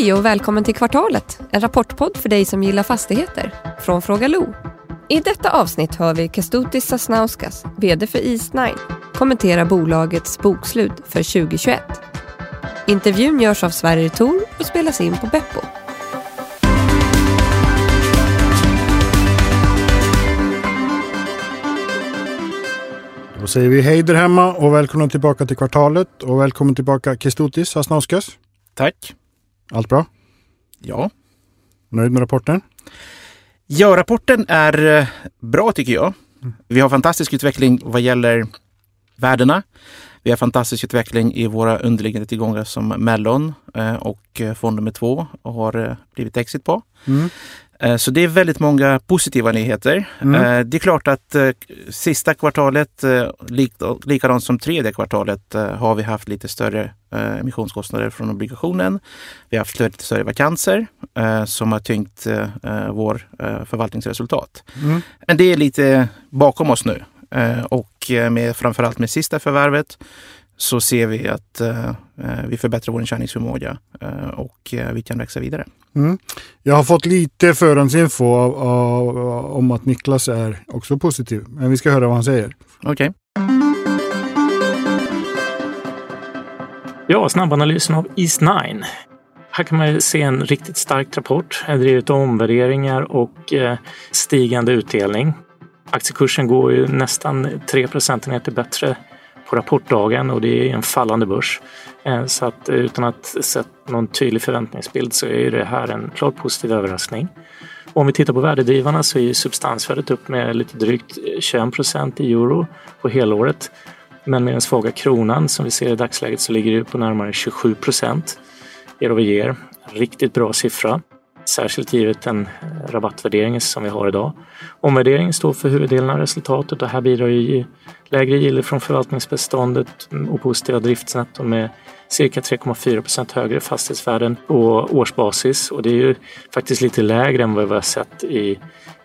Hej och välkommen till Kvartalet, en rapportpodd för dig som gillar fastigheter, från Fråga Lo. I detta avsnitt hör vi Kestutis Sasnauskas, VD för Eastnine, kommentera bolagets bokslut för 2021. Intervjun görs av Sverige Tor och spelas in på Beppo. Då säger vi hej där hemma och välkomna tillbaka till kvartalet och välkommen tillbaka Kestutis Sasnauskas. Tack. Allt bra? Ja. Nöjd med rapporten? Ja, rapporten är eh, bra tycker jag. Vi har fantastisk utveckling vad gäller värdena. Vi har fantastisk utveckling i våra underliggande tillgångar som Mellon eh, och eh, fond nummer två har blivit exit på. Mm. Så det är väldigt många positiva nyheter. Mm. Det är klart att sista kvartalet, likadant som tredje kvartalet, har vi haft lite större emissionskostnader från obligationen. Vi har haft lite större vakanser som har tyngt vår förvaltningsresultat. Mm. Men det är lite bakom oss nu. Och med, framförallt med sista förvärvet så ser vi att uh, vi förbättrar vår intjäningsförmåga uh, och vi kan växa vidare. Mm. Jag har fått lite förhandsinfo av, av, om att Niklas är också positiv, men vi ska höra vad han säger. Okej. Okay. Ja, snabbanalysen av East 9. Här kan man se en riktigt stark rapport, drivet av omvärderingar och stigande utdelning. Aktiekursen går ju nästan 3 procentenheter bättre på rapportdagen och det är en fallande börs. Eh, så att eh, utan att sett någon tydlig förväntningsbild så är det här en klart positiv överraskning. Om vi tittar på värdedrivarna så är substansvärdet upp med lite drygt 21 procent i euro på helåret. Men med den svaga kronan som vi ser i dagsläget så ligger det på närmare 27 procent year over year. Riktigt bra siffra. Särskilt givet den rabattvärdering som vi har idag. Omvärderingen står för huvuddelen av resultatet och här bidrar ju lägre yield från förvaltningsbeståndet och positiva driftsnetton med cirka 3,4 procent högre fastighetsvärden på årsbasis och det är ju faktiskt lite lägre än vad vi har sett i,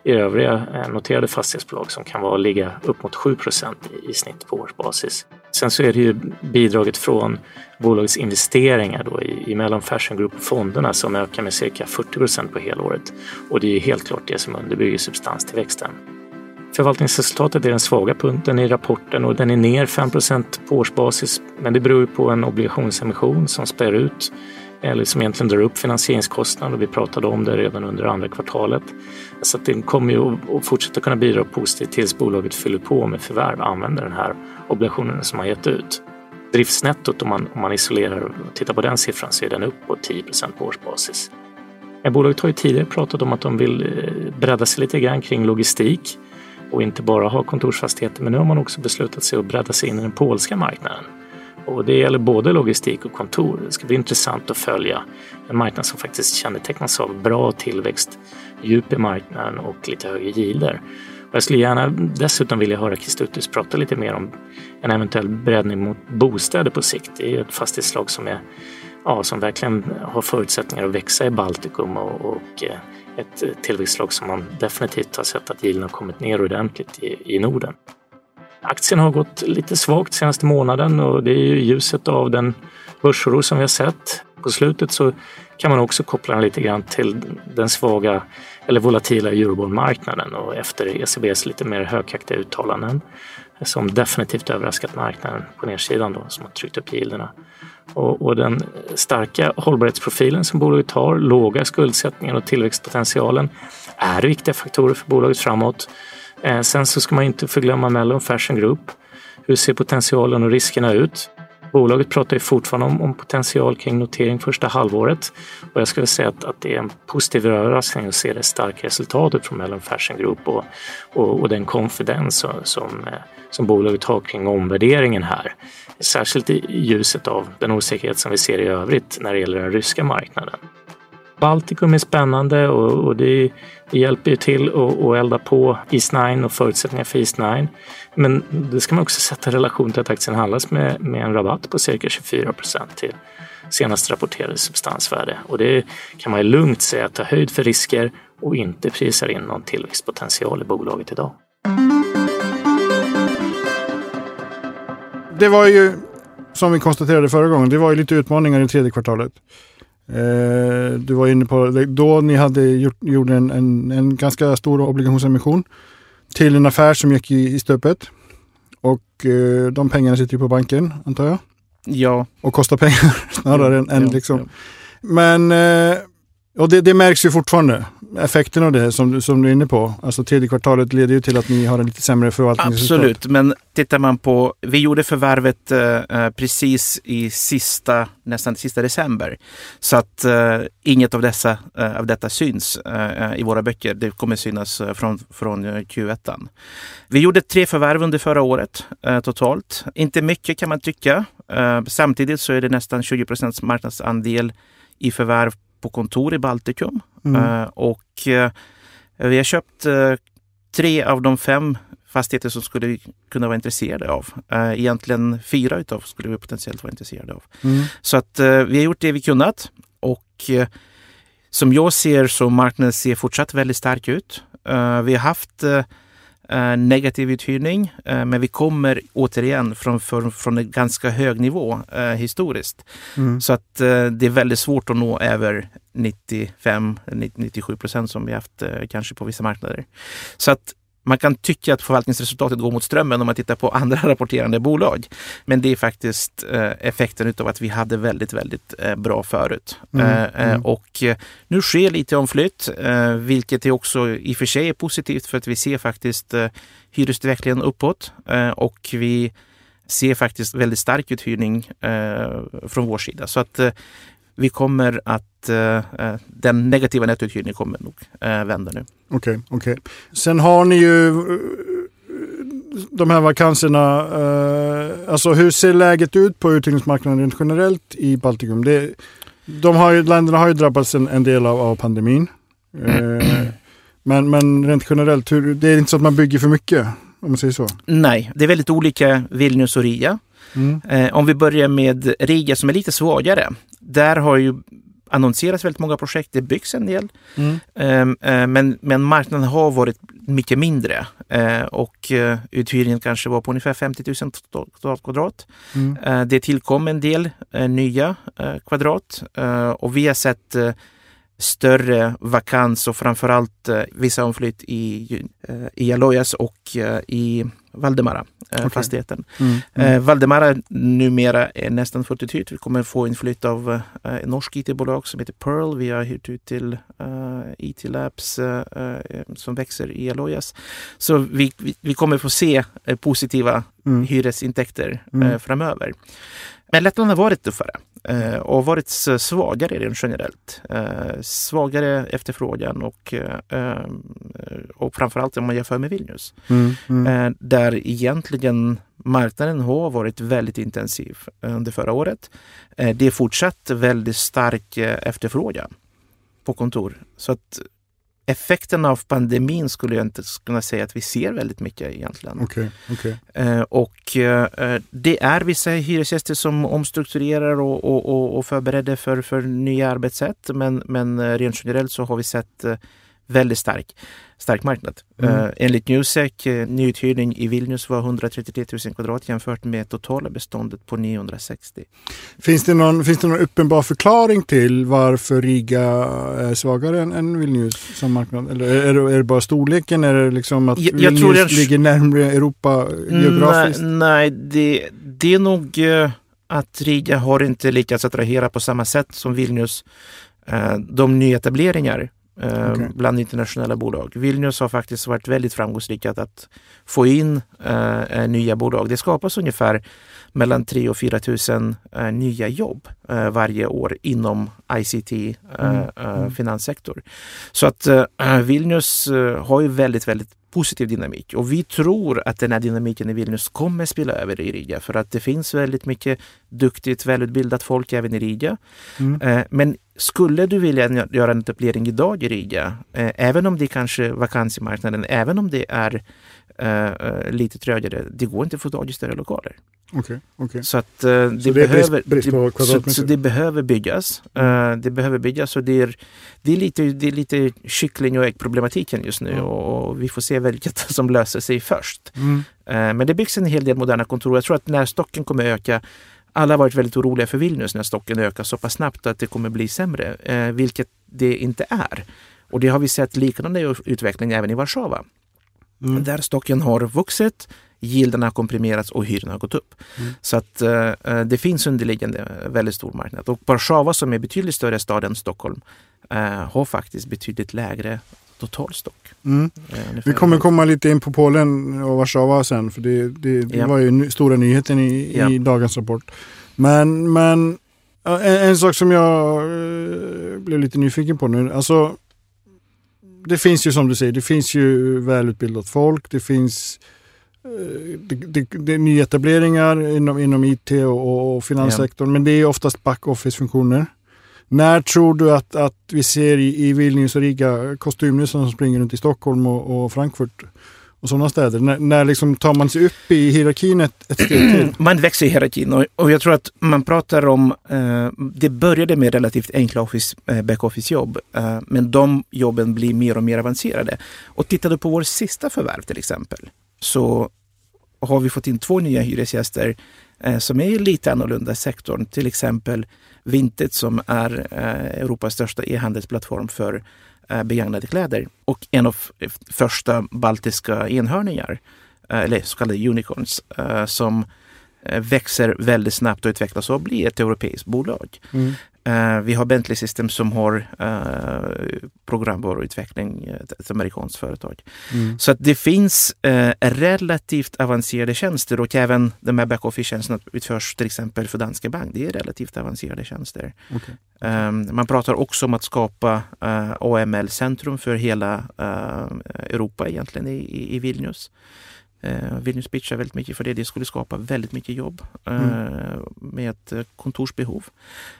i övriga eh, noterade fastighetsbolag som kan vara ligga upp mot 7 procent i, i snitt på årsbasis. Sen så är det ju bidraget från bolagets investeringar då i, i Mellon Fashion Group-fonderna som ökar med cirka 40 procent på helåret och det är helt klart det som underbygger substanstillväxten. Förvaltningsresultatet är den svaga punkten i rapporten och den är ner 5% på årsbasis. Men det beror på en obligationsemission som spär ut eller som egentligen drar upp finansieringskostnader. Vi pratade om det redan under andra kvartalet. Så att den kommer ju att fortsätta kunna bidra positivt tills bolaget fyller på med förvärv och använder den här obligationen som man gett ut. Driftsnettot, om man, om man isolerar och tittar på den siffran, så är den upp på 10% på årsbasis. Bolaget har ju tidigare pratat om att de vill eh, bredda sig lite grann kring logistik och inte bara ha kontorsfastigheter. Men nu har man också beslutat sig att bredda sig in i den polska marknaden. Och det gäller både logistik och kontor. Det ska bli intressant att följa en marknad som faktiskt kännetecknas av bra tillväxt, djup i marknaden och lite högre gilder. Jag skulle gärna dessutom vilja höra Kristutis prata lite mer om en eventuell breddning mot bostäder på sikt. Det är ju ett fastighetsslag som, är, ja, som verkligen har förutsättningar att växa i Baltikum och, och eh, ett tillväxtslag som man definitivt har sett att yielden har kommit ner ordentligt i, i Norden. Aktien har gått lite svagt senaste månaden och det är ju ljuset av den börsoro som vi har sett. På slutet så kan man också koppla den lite grann till den svaga eller volatila eurobondmarknaden och efter ECBs lite mer högaktiga uttalanden som definitivt överraskat marknaden på nedsidan då, som har tryckt upp yielderna. Och, och, den starka hållbarhetsprofilen som bolaget har, låga skuldsättningen och tillväxtpotentialen är viktiga faktorer för bolaget framåt. Eh, sen så ska man inte förglömma Mellon Fashion Group. Hur ser potentialen och riskerna ut? Bolaget pratar ju fortfarande om, om potential kring notering första halvåret och jag skulle säga att, att det är en positiv överraskning att se det starka resultatet från Mellon Fashion Group och, och, och den konfidens som, som, eh, som bolaget har kring omvärderingen här. Särskilt i ljuset av den osäkerhet som vi ser i övrigt när det gäller den ryska marknaden. Baltikum är spännande och, och det, det, hjälper ju till att elda på East 9 och förutsättningar för East 9. Men det ska man också sätta i relation till att aktien handlas med, med en rabatt på cirka 24 procent till senast rapporterade substansvärde. Och det kan man ju lugnt säga att ta höjd för risker och inte prisar in någon tillväxtpotential i bolaget idag. Det var ju, som vi konstaterade förra gången, det var ju lite utmaningar i tredje kvartalet. Eh, du var inne på då ni hade gjort, gjorde en, en, en ganska stor obligationsemission till en affär som gick i, i stöpet. Och eh, de pengarna sitter ju på banken antar jag. Ja. Och kostar pengar snarare än, än ja, liksom. ja. Men eh, och det, det märks ju fortfarande. Effekten av det som, du- som du är inne på. Alltså tredje kvartalet leder ju till att ni har en lite sämre förvaltningsresultat. Absolut, men tittar man på, vi gjorde förvärvet eh, eh precis i sista, nästan sista december. Så att eh, inget av, dessa, eh, av detta syns eh, i våra böcker. Det kommer synas eh, från, från eh, Q1. Vi gjorde tre förvärv under förra året eh, totalt. Inte mycket kan man tycka. Eh, samtidigt så är det nästan 20 procents marknadsandel i förvärv på kontor i Baltikum. Mm. Eh, och eh, vi har köpt eh, tre av de fem fastigheter som skulle kunna vara intresserade av. Egentligen fyra utav skulle vi potentiellt vara intresserade av. Mm. Så att vi har gjort det vi kunnat och som jag ser så marknaden ser fortsatt väldigt stark ut. Vi har haft eh, negativ uthyrning eh, men vi kommer återigen från, från, från en ganska hög nivå eh, historiskt. Mm. Så att eh, det är väldigt svårt att nå över 95-97 procent som vi haft eh, kanske på vissa marknader. Så att man kan tycka att förvaltningsresultatet går mot strömmen om man tittar på andra rapporterande bolag. Men det är faktiskt eh, effekten utav att vi hade väldigt, väldigt eh, bra förut. Mm, Eh, mm. Och nu sker lite omflytt, vilket är också i och för sig är positivt för att vi ser faktiskt hyresutvecklingen uppåt och vi ser faktiskt väldigt stark uthyrning från vår sida. Så att vi kommer att, eh, eh, den negativa nettouthyrningen kommer nog eh, vända nu. Okej, okej. Sen har ni ju eh, de här vakanserna. Eh, alltså hur ser läget ut på uthyrningsmarknaden rent generellt i Baltikum? Det, de har ju, länderna har ju drabbats en, en del av, av pandemin. Eh, men, men rent generellt, hur, det är inte så att man bygger för mycket om man säger så. Nej, det är väldigt olika Vilnius och Riga. Mm. Eh, om vi börjar med Riga som är lite svagare. Där har ju annonserats väldigt många projekt, det byggs en del. Mm. Ehm, eh, Men, men marknaden har varit mycket mindre eh, och eh, uthyrningen kanske var på ungefär 50 000 total- totalkvadrat. Mm. Eh, Det tillkom en del eh, nya kvadrat och vi har sett större vakans och framförallt eh, vissa omflytt i, eh, i Alojas och eh, i Valdemara, eh, Okej. fastigheten. Mm. Eh, Valdemara numera är nästan fullt ut. Vi kommer få inflytt av eh, ett norskt IT-bolag som heter Pearl. Vi har hyrt ut till eh, IT Labs eh, eh, som växer i Alojas. Så vi, vi, vi kommer få se eh, positiva Mm. hyresintäkter Mm. eh, framöver. Men Lettland har varit tuffare eh, och varit svagare rent generellt. Eh, svagare efterfrågan och, eh, och framförallt om man jämför med Vilnius. Mm. Mm. Där egentligen marknaden har varit väldigt intensiv under förra året. Det är fortsatt väldigt stark efterfrågan på kontor. Så att effekten av pandemin skulle jag inte kunna säga att vi ser väldigt mycket egentligen. Okej, okej. Eh, och eh, det är vissa hyresgäster som omstrukturerar och, och, och, och förbereder för, för nya arbetssätt. Men, men eh, rent generellt så har vi sett eh, väldigt stark, stark marknad. Mm. Eh, enligt Newsec, eh, nyuthyrning i Vilnius var 133 000 kvadrat jämfört med totala beståndet på 960. Finns, det någon, finns det någon uppenbar förklaring till varför Riga är svagare än, än Vilnius som marknad? Eller är det, är det bara storleken? Är det liksom att Jag- jag Vilnius tror det ligger närmare Europa geografiskt? Nej, nej det, det är nog eh, att Riga har inte lyckats attrahera på samma sätt som Vilnius eh, de nyetableringar eh, Okej. bland internationella bolag. Vilnius har faktiskt varit väldigt framgångsrika att, att få in eh, eh, nya bolag. Det skapas ungefär mellan 3 och 4 tusen eh, nya jobb eh, varje år inom ICT Mm, mm. finanssektor. Så att Vilnius har ju väldigt, väldigt positiv dynamik och vi tror att den här dynamiken i Vilnius kommer spela över i Riga för att det finns väldigt mycket duktigt, välutbildat folk även i Riga. Mm. Men skulle du vilja göra en etablering idag i Riga, eh, även om det är kanske vakans i marknaden, även om det är eh, eh, lite trögare, det går inte att få tag i större lokaler. Så att eh, det, Så det brist- behöver, brist på det, så, kvadratmeter? så det behöver byggas. Eh, det behöver byggas och det är, det är, lite, det är lite kyckling och äggproblematiken just nu Mm. och, vi får se vilket som löser sig först. Mm. Men det byggs en hel del moderna kontor. Jag tror att när stocken kommer öka alla har varit väldigt oroliga för Vilnius när stocken ökar så pass snabbt att det kommer bli sämre, eh, vilket det inte är. Och det har vi sett liknande utveckling även i Warszawa. Mm. Där stocken har vuxit, gilderna har komprimerats och hyrorna har gått upp. Mm. Så att eh, eh det finns underliggande väldigt stor marknad. Och Warszawa som är betydligt större stad än Stockholm eh, har faktiskt betydligt lägre totalstock. Mm. Eh, vi kommer komma lite in på Polen och Warszawa sen för det, det, ja. var ju stora nyheten i, ja. i dagens rapport. Men, men en, en sak som jag eh, blev lite nyfiken på nu. Alltså, det finns ju som du säger, det finns ju välutbildat folk. Det finns eh, det, det, det är nyetableringar inom, inom IT och, och finanssektorn. Ja. Men det är oftast backoffice-funktioner. När tror du att, att vi ser i, i Vilnius och Riga kostymnissar som springer runt i Stockholm och, och Frankfurt och sådana städer? När, när liksom tar man sig upp i hierarkin ett, ett steg till? Man växer i hierarkin och, och jag tror att man pratar om, eh, det började med relativt enkla office, eh, backoffice-jobb, eh, men de jobben blir mer och mer avancerade. Och tittar du på vår sista förvärv till exempel, så har vi fått in två nya hyresgäster eh, som är lite annorlunda sektorn. Till exempel Vinted som är eh, Europas största e-handelsplattform för eh, begagnade kläder och en av första baltiska enhörningar, eh, eller så kallade unicorns, eh, som eh, växer väldigt snabbt och utvecklas och blir ett europeiskt bolag. Mm. Uh, vi har Bentley Systems som har uh, programvaruutveckling, ett amerikanskt företag. Mm. Så att det finns uh, relativt avancerade tjänster och även de här backoffice-tjänsterna utförs till exempel för Danske Bank. Det är relativt avancerade tjänster. Okay. Um, man pratar också om att skapa AML-centrum för hela Europa egentligen i, i Vilnius. Eh, Vilnius pitchar väldigt mycket för det. Det skulle skapa väldigt mycket jobb eh, mm. med eh, kontorsbehov.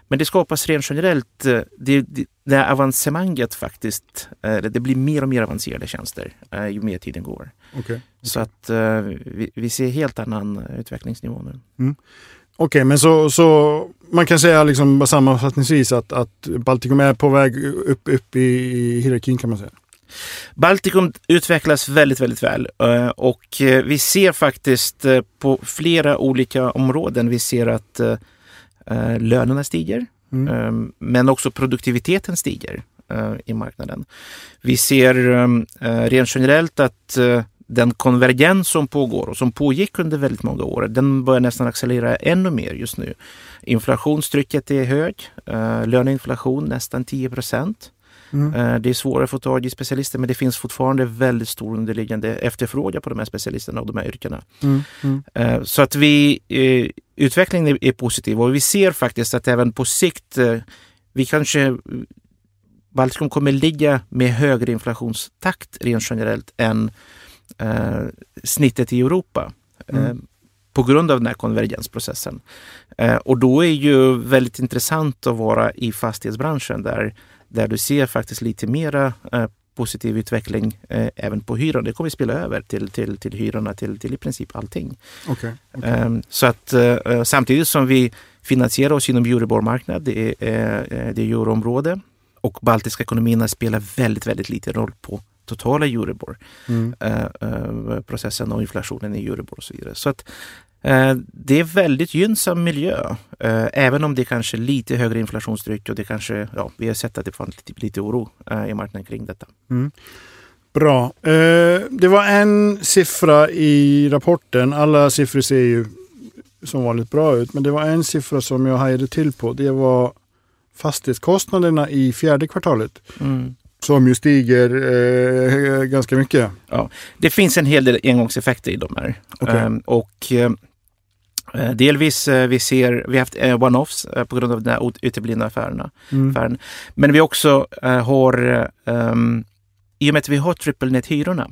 Men det skapas rent generellt, eh, det, det, det avancemanget faktiskt, eh, det blir mer och mer avancerade tjänster eh, ju mer tiden går. Okay. Okay. Så att vi, vi, ser helt annan utvecklingsnivå nu. Mm. Okej, okay, men så, så man kan säga liksom sammanfattningsvis att, att Baltikum är på väg upp, upp i, i hierarkin kan man säga? Baltikum utvecklas väldigt, väldigt väl eh, och eh, vi ser faktiskt eh, på flera olika områden. Vi ser att lönerna stiger, mm. men också produktiviteten stiger i marknaden. Vi ser rent generellt att den konvergens som pågår och som pågick under väldigt många år, den börjar nästan accelerera ännu mer just nu. Inflationstrycket är hög, löneinflation nästan 10 procent. Mm. Eh, det är svårare att få tag i specialister men det finns fortfarande väldigt stor underliggande efterfrågan på de här specialisterna och de här yrkena. Mm. Mm. Eh, så att vi, eh, utvecklingen är positiv och vi ser faktiskt att även på sikt, vi kanske Baltikum kommer ligga med högre inflationstakt rent generellt än eh, snittet i Europa. Mm. Eh, på grund av den här konvergensprocessen. Eh, och då är ju väldigt intressant att vara i fastighetsbranschen där där du ser faktiskt lite mera eh, positiv utveckling eh, även på hyran. Det kommer spela över till, till, till hyrorna, till, till i princip allting. Okay, okay. Eh, så att eh, samtidigt som vi finansierar oss inom Euribor-marknad, det är, eh, det är euroområde och baltiska ekonomierna spelar väldigt, väldigt liten roll på totala Euribor-processen mm. Eh, och inflationen i Euribor och så vidare. Så att Eh, det är väldigt gynnsam miljö, eh, även om det är kanske lite högre inflationstryck och det kanske, ja, vi har sett att det fanns lite, lite oro eh, i marknaden kring detta. Mm. Bra. Det var en siffra i rapporten. Alla siffror ser ju som vanligt bra ut, men det var en siffra som jag hajade till på. Det var fastighetskostnaderna i fjärde kvartalet. Mm. Som ju stiger eh, ganska mycket. Ja, det finns en hel del engångseffekter i de här. Okay. Um, och Eh, delvis eh, vi ser, vi har haft eh, one-offs på grund av här uteblivna affärerna. Mm. Men vi också har, um, i och med att vi har triple net-hyrorna,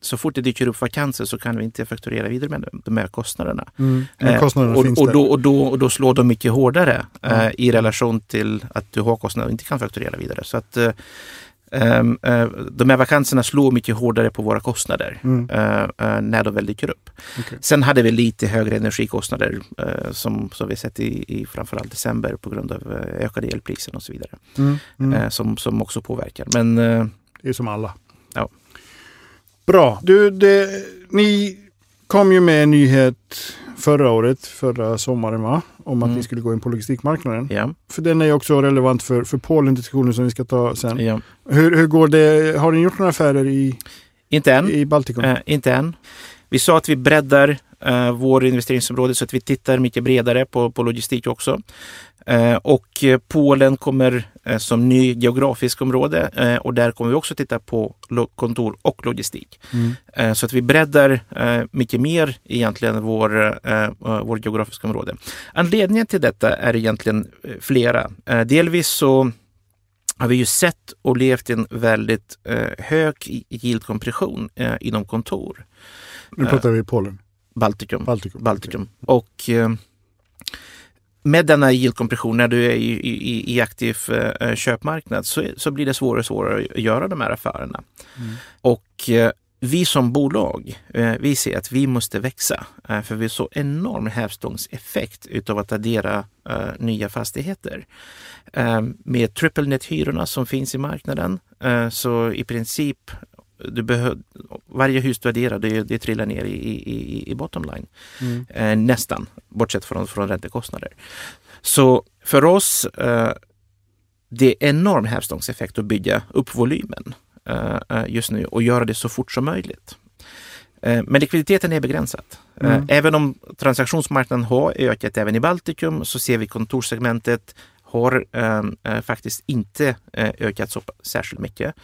så fort det dyker upp vakanser så kan vi inte fakturera vidare med de här kostnaderna. Mm, kostnaderna och, och, då, och, då, och då slår de mycket hårdare mm. uh, i relation till att du har kostnader och inte kan fakturera vidare. Så att uh, Um, uh, de här vakanserna slår mycket hårdare på våra kostnader mm. uh, uh, när de väl dyker upp. Okay. Sen hade vi lite högre energikostnader som, som vi sett i, i framförallt december på grund av ökade elpriser och så vidare. Mm. Mm. som, som också påverkar. Men, det är som alla. Ja. Bra. Du, det, ni kom ju med en nyhet förra året, förra sommaren va? Om att Mm. ni skulle gå in på logistikmarknaden. Ja, För den är också relevant för, för Polen diskussionen som vi ska ta sen. ja. Hur, hur går det? Har ni gjort några affärer i, Inte än. i Baltikum? Eh, inte än. Vi sa att vi breddar eh, vår investeringsområde så att vi tittar mycket bredare på, på logistik också. Eh, och eh, Polen kommer eh, som ny geografisk område och där kommer vi också titta på kontor och logistik. Mm. Så att vi breddar mycket mer egentligen vår, vår geografiska område. Anledningen till detta är egentligen flera. Delvis så har vi ju sett och levt i en väldigt hög yieldkompression inom kontor. Nu pratar vi Polen, Baltikum. Baltikum. Baltikum. Och med denna yieldkompression när du är i, i, i aktiv eh, köpmarknad så, så blir det svårare och svårare att göra de här affärerna. Mm. Och eh, vi som bolag, eh, vi ser att vi måste växa eh, för vi har så enorm hävstångseffekt utav att addera eh, nya fastigheter. Eh, med triple net-hyrorna som finns i marknaden så i princip du behöver, varje hus du adderar det, det trillar ner i, i, i bottom line. Mm. Eh, nästan, bortsett från, från räntekostnader. Så för oss, eh, det är enorm hävstångseffekt att bygga upp volymen eh, eh, just nu och göra det så fort som möjligt. Eh, men likviditeten är begränsad. Eh, Mm. Även om transaktionsmarknaden har ökat även i Baltikum så ser vi kontorssegmentet har eh, eh, faktiskt inte eh, ökat så särskilt mycket.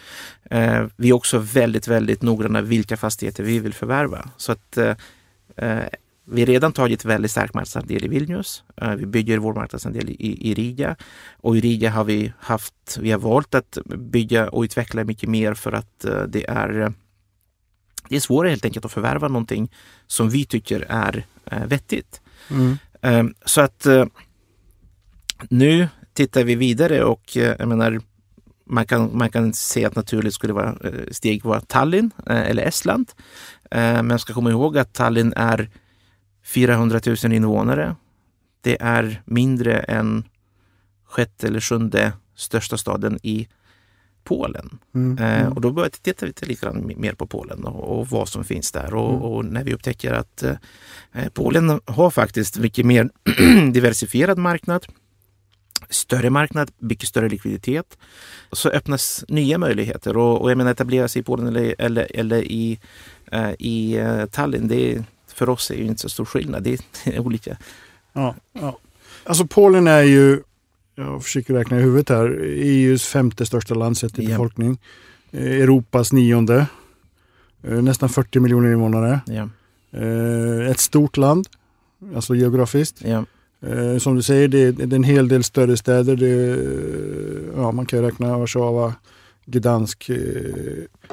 Eh, vi är också väldigt, väldigt noggranna vilka fastigheter vi vill förvärva. Så att eh, eh, vi har redan tagit väldigt stark marknadsandel i Vilnius. Eh, vi bygger vår marknadsandel i, i Riga och i Riga har vi haft, vi har valt att bygga och utveckla mycket mer för att det är det är svårare helt enkelt att förvärva någonting som vi tycker är vettigt. Mm. Eh, så att nu tittar vi vidare och eh, jag menar man kan, man kan se att naturligt skulle vara eh, steg vara Tallinn eh, eller Estland. Men ska komma ihåg att Tallinn är 400 000 invånare. Det är mindre än sjätte eller sjunde största staden i Polen. Mm. Eh, Mm. och då börjar vi titta lite, lite grann mer på Polen och, och vad som finns där. Och, Mm. och när vi upptäcker att eh, Polen har faktiskt mycket mer diversifierad marknad, större marknad, mycket större likviditet, så öppnas nya möjligheter. Och, och jag menar etablera sig i Polen eller, eller, eller i, eh, i eh, Tallinn, det för oss är ju inte så stor skillnad. Det är olika. Ja, ja. Alltså Polen är ju, jag försöker räkna i huvudet här, EUs femte största land sett i Ja. befolkning. Eh, Europas nionde. Eh, Nästan 40 miljoner invånare. Ja, Ett stort land, alltså geografiskt. ja, Eh, Som du säger, det är, det är en hel del större städer. Det ja, man kan räkna Warszawa, Gdansk, eh,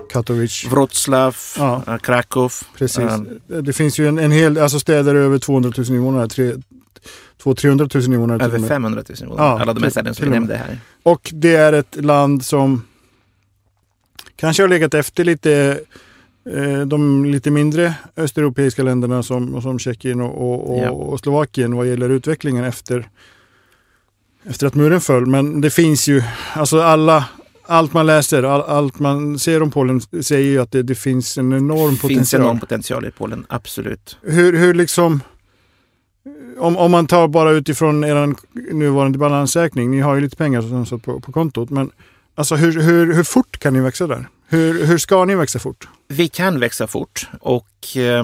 Katowice. Wroclaw, Ja. eh, Krakow. Precis. Ja. Det finns ju en, en hel, alltså städer över 200 000 invånare. Tre, 200 000 invånare. Över med. 500 000 invånare. Ja, Alla de här städerna som vi nämnde här. Och det är ett land som kanske har legat efter lite de lite mindre östeuropeiska länderna som, som Tjeckien och, och, Ja. och Slovakien vad gäller utvecklingen efter, efter att muren föll. Men det finns ju, alltså alla, allt man läser, all, allt man ser om Polen säger ju att det, det finns en enorm Det finns potential. enorm potential i Polen, absolut. Hur, hur liksom, om, om man tar bara utifrån er nuvarande balansräkning, ni har ju lite pengar som står på, på kontot, men alltså hur, hur, hur fort kan ni växa där? Hur, hur ska ni växa fort? Vi kan växa fort och eh,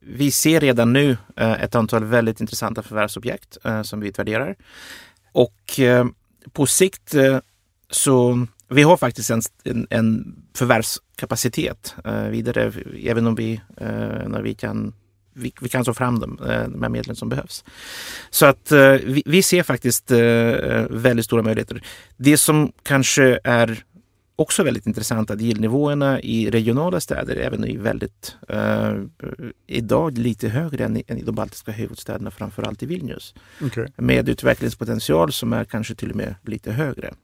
vi ser redan nu eh, ett antal väldigt intressanta förvärvsobjekt eh, som vi utvärderar. Och eh, på sikt eh, så vi har faktiskt en, en, en förvärvskapacitet eh, vidare, även om vi, eh, när vi kan vi, vi kan ta fram dem, eh, de här medlen som behövs. Så att eh, vi, vi ser faktiskt eh, väldigt stora möjligheter. Det som kanske är också väldigt intressant att yieldnivåerna i regionala städer även är väldigt, eh, idag lite högre än i, än i de baltiska huvudstäderna, framförallt i Vilnius. Okay. Med utvecklingspotential som är kanske till och med lite högre.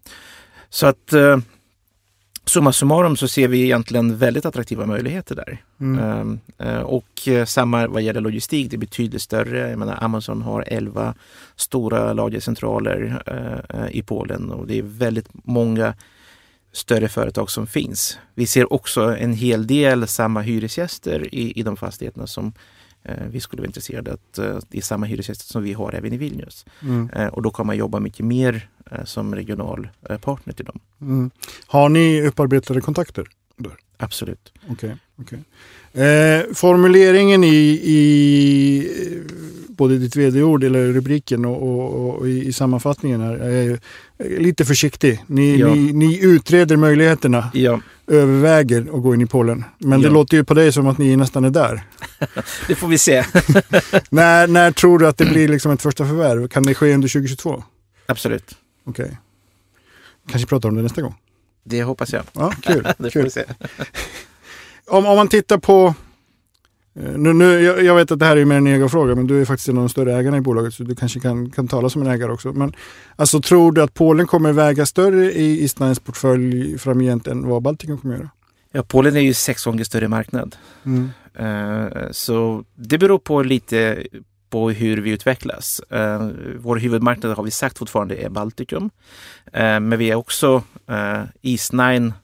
Så att eh, summa summarum så ser vi egentligen väldigt attraktiva möjligheter där. Mm. Ehm, eh, och eh, samma vad gäller logistik, det är betydligt större. Jag menar, Amazon har 11 stora lagercentraler eh, eh, i Polen och det är väldigt många större företag som finns. Vi ser också en hel del samma hyresgäster i, i de fastigheterna som vi skulle vara intresserade att det är samma hyresgäster som vi har även i Vilnius. Mm. och då kan man jobba mycket mer som regional partner till dem. Mm. Har ni upparbetade kontakter? Absolut. Okay, okay. eh, formuleringen i, i både ditt vd-ord eller rubriken och, och, och i, i, sammanfattningen här är lite försiktig. Ni, ja. ni, ni utreder möjligheterna, ja. överväger att gå in i Polen. Men ja. det låter ju på dig som att ni nästan är där. det får vi se. när, när tror du att det blir liksom ett första förvärv? Kan det ske under 2022? Absolut. Okej. Okay. Kanske pratar om det nästa gång. Det hoppas jag. Ja, kul. kul. om, om man tittar på eh, nu, nu, jag, jag vet att det här är mer en ägarfråga, men du är faktiskt en av de större ägarna i bolaget så du kanske kan, kan tala som en ägare också. Men alltså, tror du att Polen kommer väga större i Eastnines portfölj framgent än vad Baltikum kommer göra? Ja, Polen är ju sex gånger större marknad. Mm. Uh, så det beror på lite på hur vi utvecklas. Uh, vår huvudmarknad har vi sagt fortfarande är Baltikum. Uh, men vi är också uh, East Nine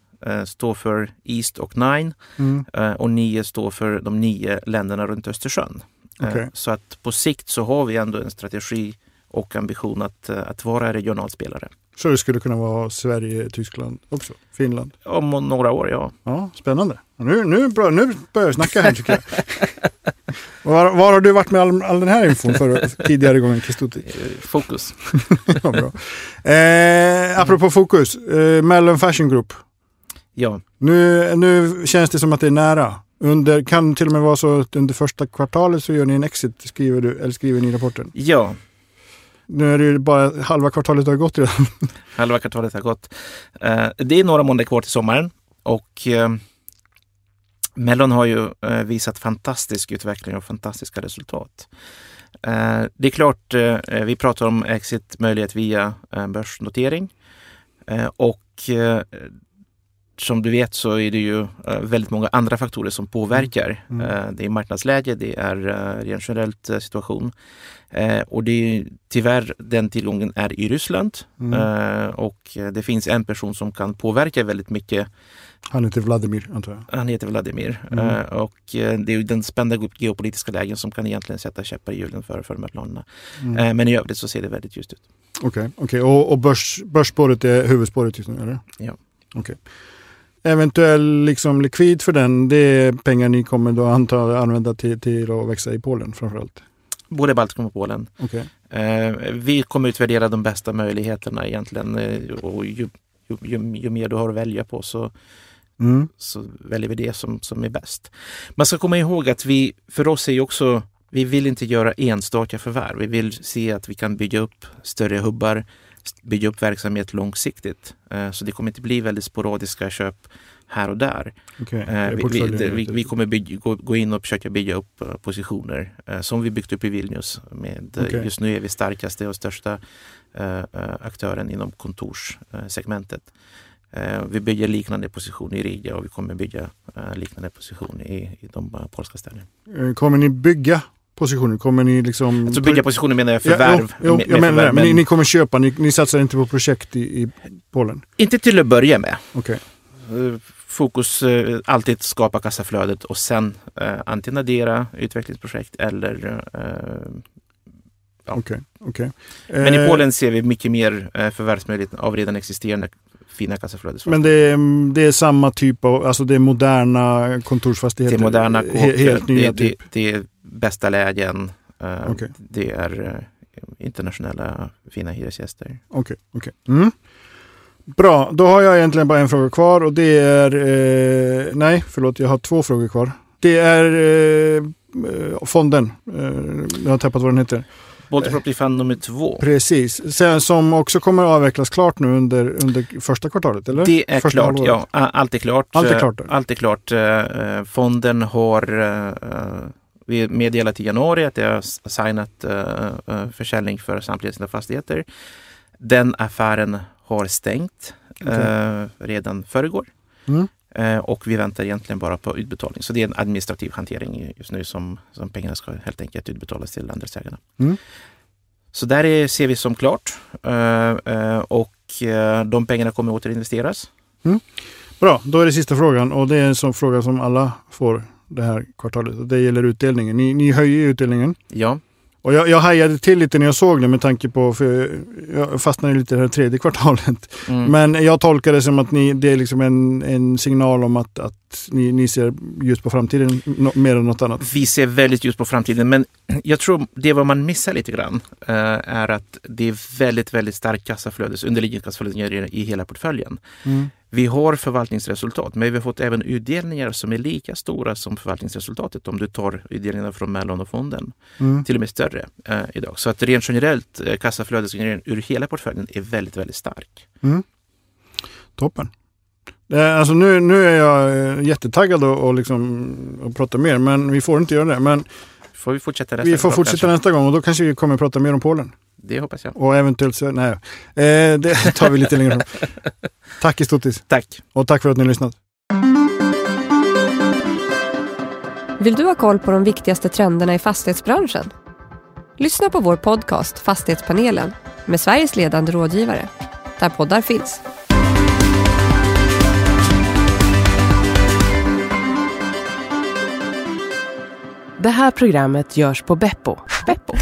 står för East och Nine mm. och nio står för de nio länderna runt Östersjön. Okay. Så att på sikt så har vi ändå en strategi och ambition att, att vara regionalspelare. Så det skulle kunna vara Sverige, Tyskland också? Finland? Om några år, ja. Ja, Spännande. Nu, nu, bra, nu börjar vi snacka här tycker jag. var, var, har du varit med all, all den här infon för tidigare gången, Kestuti? Eh, fokus. ja, bra. Eh, apropå fokus, eh, Mellon Fashion Group. Ja. Nu, nu känns det som att det är nära. Under, kan till och med vara så att under första kvartalet så gör ni en exit, skriver, du, eller skriver ni i rapporten. Ja, nu är det ju bara halva kvartalet har gått redan. Halva kvartalet har gått. Eh, det är några månader kvar till sommaren och eh, Mellon har ju eh, visat fantastisk utveckling och fantastiska resultat. Det är klart, vi pratar om exit-möjlighet via börsnotering och som du vet så är det ju väldigt många andra faktorer som påverkar. Mm. Mm. Det är marknadsläge, det är rent generellt situation. Eh, och det är tyvärr den tillgången är i Ryssland mm. eh, och det finns en person som kan påverka väldigt mycket. Han heter Vladimir antar jag? Han heter Vladimir mm. eh, och eh, det är den spända geopolitiska lägen som kan egentligen sätta käppar i hjulen för, för planerna. Mm. Eh, men i övrigt så ser det väldigt ljust ut. Okej, okay, okay. och, och börs, börsspåret är huvudspåret just nu eller? Ja. Okej. Okay. Eventuell liksom likvid för den, det är pengar ni kommer då anta använda till, till att växa i Polen framförallt? Både Baltikum och Polen. Okay. Eh, vi kommer utvärdera de bästa möjligheterna egentligen. Eh, och ju, ju, ju, ju, mer du har att välja på så, mm. så väljer vi det som, som är bäst. Man ska komma ihåg att vi, för oss är ju också, vi vill inte göra enstaka förvärv. Vi vill se att vi kan bygga upp större hubbar, bygga upp verksamhet långsiktigt. Eh, så det kommer inte bli väldigt sporadiska köp här och där. Okay, eh, vi, vi, vi, kommer bygga, gå, gå, in och försöka bygga upp uh, positioner som vi byggt upp i Vilnius. Med, okay. Just nu är vi starkaste och största aktören inom kontorssegmentet. vi bygger liknande positioner i Riga och vi kommer bygga liknande positioner i, i de polska städerna. Kommer ni bygga positioner? Kommer ni liksom... Alltså bygga positioner menar jag förvärv. Ja, jo, jo, jag menar det, men ni, ni, kommer köpa, ni, ni satsar inte på projekt i, i Polen? Inte till att börja med. Okay fokus eh, alltid skapa kassaflödet och sen eh, antingen addera utvecklingsprojekt eller eh, ja. okay, okay. Men i Polen ser vi mycket mer eh, förvärvsmöjligheter av redan existerande fina kassaflödesfastigheter. Men det är, det är samma typ av, alltså det är moderna kontorsfastigheter? Det är moderna he, helt nya det, typ. det, det är bästa lägen. Uh, okay. Det är uh, internationella fina hyresgäster. Okej, okej. Mm. Bra, då har jag egentligen bara en fråga kvar och det är... Eh, nej, förlåt, jag har två frågor kvar. Det är eh, fonden. Eh, jag har tappat vad den heter. Baltic Property Fund nummer två. Precis, Sen, som också kommer avvecklas klart nu under, under första kvartalet, eller? Det är första klart, halvåret. ja. Allt är klart. Allt är klart. Allt är klart. Eh, fonden har eh, vi meddelat i januari att de har signat uh, försäljning för samtliga sina fastigheter. Den affären har stängt okay. eh, redan förrgår. Mm. Eh, och vi väntar egentligen bara på utbetalning. Så det är en administrativ hantering just nu som, som pengarna ska helt enkelt utbetalas till andelsägarna. Mm. Så där är, ser vi som klart. Eh, eh och de pengarna kommer återinvesteras. Mm. Bra, då är det sista frågan och det är en sån fråga som alla får det här kvartalet. Det gäller utdelningen. Ni, ni höjer utdelningen. Ja, Och jag, jag hajade till lite när jag såg det med tanke på, för jag fastnade lite i det här tredje kvartalet. mm. Men jag tolkar det som att ni, det är liksom en, en signal om att, att ni, ni ser ljus på framtiden no, mer än något annat. vi ser väldigt ljust på framtiden. Men jag tror det vad man missar lite grann eh, är att det är väldigt, väldigt starkt kassaflödes, underliggande kassaflöde i hela portföljen. Mm. Vi har förvaltningsresultat, men vi har fått även utdelningar som är lika stora som förvaltningsresultatet om du tar utdelningarna från Mellon och fonden. Mm. Till och med större eh, idag. Så att rent generellt, eh, kassaflödet ur hela portföljen är väldigt, väldigt stark. Mm. Toppen. Eh, Alltså nu, nu är jag eh, jättetaggad och, och liksom, att prata mer, men vi får inte göra det. Men Får vi fortsätta nästa vi får gång fortsätta kanske? nästa gång och då kanske vi kommer prata mer om Polen. Det hoppas jag. Och eventuellt så, nej. Eh, det tar vi lite längre fram. Tack Istotis Tack! och tack för att ni har lyssnat. Vill du ha koll på de viktigaste trenderna i fastighetsbranschen? Lyssna på vår podcast Fastighetspanelen med Sveriges ledande rådgivare, där poddar finns. Det här programmet görs på Beppo. Beppo.